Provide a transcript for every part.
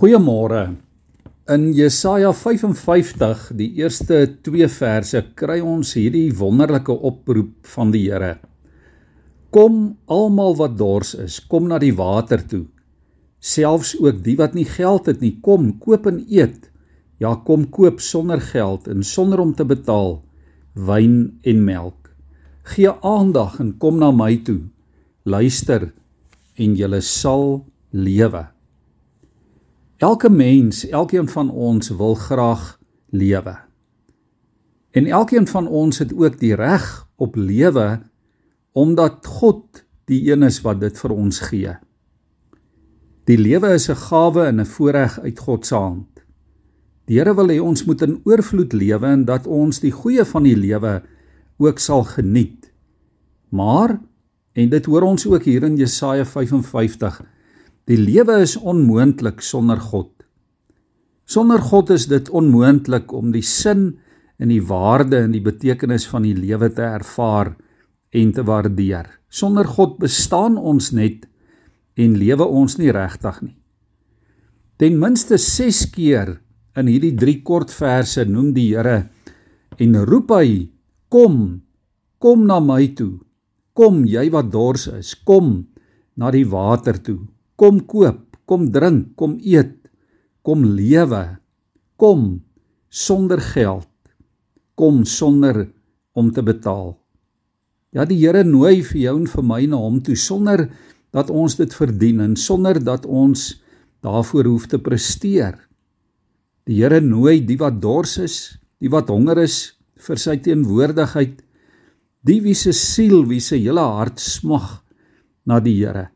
Goeiemôre. In Jesaja 55, die eerste 2 verse, kry ons hierdie wonderlike oproep van die Here. Kom almal wat dors is, kom na die water toe. Selfs ook die wat nie geld het nie, kom koop en eet. Ja, kom koop sonder geld en sonder om te betaal wyn en melk. Gee aandag en kom na my toe. Luister en jy sal lewe. Elke mens, elkeen van ons wil graag lewe. En elkeen van ons het ook die reg op lewe omdat God die een is wat dit vir ons gee. Die lewe is 'n gawe en 'n voorreg uit God se hand. Die Here wil hê ons moet in oorvloed lewe en dat ons die goeie van die lewe ook sal geniet. Maar en dit hoor ons ook hier in Jesaja 55 Die lewe is onmoontlik sonder God. Sonder God is dit onmoontlik om die sin en die waarde en die betekenis van die lewe te ervaar en te waardeer. Sonder God bestaan ons net en lewe ons nie regtig nie. Ten minste 6 keer in hierdie 3 kort verse noem die Here en roep hy: "Kom, kom na my toe. Kom jy wat dors is, kom na die water toe." Kom koop, kom drink, kom eet, kom lewe. Kom sonder geld. Kom sonder om te betaal. Ja, die Here nooi vir jou en vir my na hom toe sonder dat ons dit verdien en sonder dat ons daarvoor hoef te presteer. Die Here nooi die wat dors is, die wat honger is vir sy teenwoordigheid, die wie se siel, wie se hele hart smag na die Here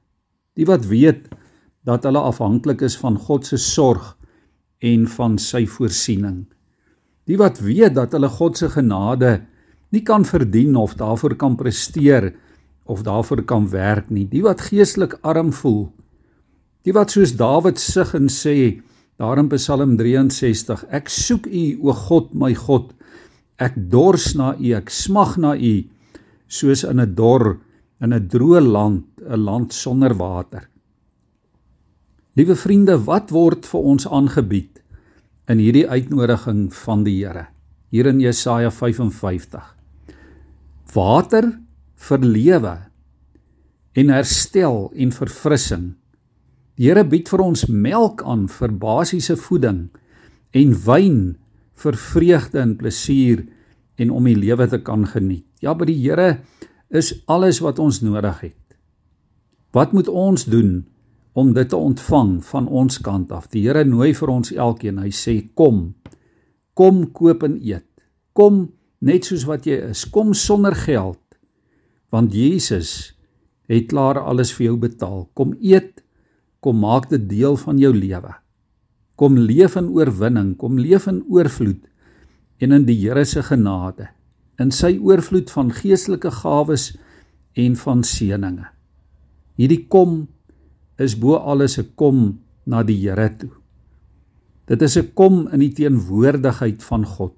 die wat weet dat hulle afhanklik is van God se sorg en van sy voorsiening. Die wat weet dat hulle God se genade nie kan verdien of daarvoor kan presteer of daarvoor kan werk nie. Die wat geestelik arm voel. Die wat soos Dawid sug en sê daar in Psalm 63: Ek soek U, o God, my God. Ek dors na U, ek smag na U, soos in 'n dor in 'n droë land, 'n land sonder water. Liewe vriende, wat word vir ons aangebied in hierdie uitnodiging van die Here? Hier in Jesaja 55. Water vir lewe en herstel en verfrissing. Die Here bied vir ons melk aan vir basiese voeding en wyn vir vreugde en plesier en om die lewe te kan geniet. Ja, by die Here is alles wat ons nodig het. Wat moet ons doen om dit te ontvang van ons kant af? Die Here nooi vir ons elkeen. Hy sê: "Kom. Kom koop en eet. Kom net soos wat jy is. Kom sonder geld. Want Jesus het klaar alles vir jou betaal. Kom eet. Kom maak dit deel van jou lewe. Kom leef in oorwinning. Kom leef in oorvloed en in die Here se genade." in sy oorvloed van geestelike gawes en van seëninge. Hierdie kom is bo alles 'n kom na die Here toe. Dit is 'n kom in die teenwoordigheid van God.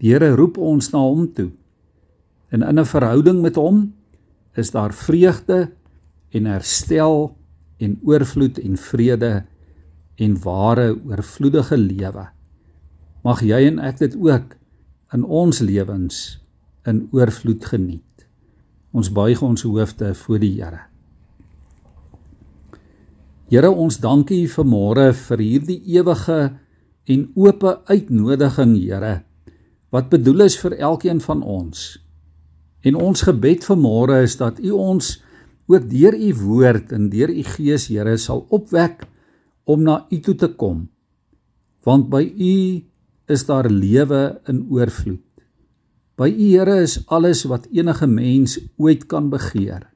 Die Here roep ons na hom toe. En in 'n verhouding met hom is daar vreugde en herstel en oorvloed en vrede en ware oorvloedige lewe. Mag jy en ek dit ook in ons lewens in oorvloed geniet. Ons buig ons hoofde voor die Here. Here, ons dankie vir môre vir hierdie ewige en oop uitnodiging, Here, wat bedoel is vir elkeen van ons. En ons gebed vir môre is dat U ons ook deur U woord en deur U Gees, Here, sal opwek om na U toe te kom. Want by U is daar lewe in oorvloed. By U Here is alles wat enige mens ooit kan begeer.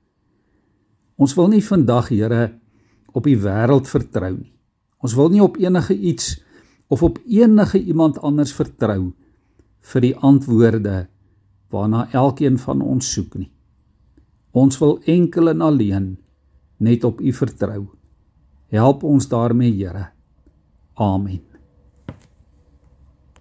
Ons wil nie vandag Here op die wêreld vertrou nie. Ons wil nie op enige iets of op enige iemand anders vertrou vir die antwoorde waarna elkeen van ons soek nie. Ons wil enkel en alleen net op U vertrou. Help ons daarmee, Here. Amen.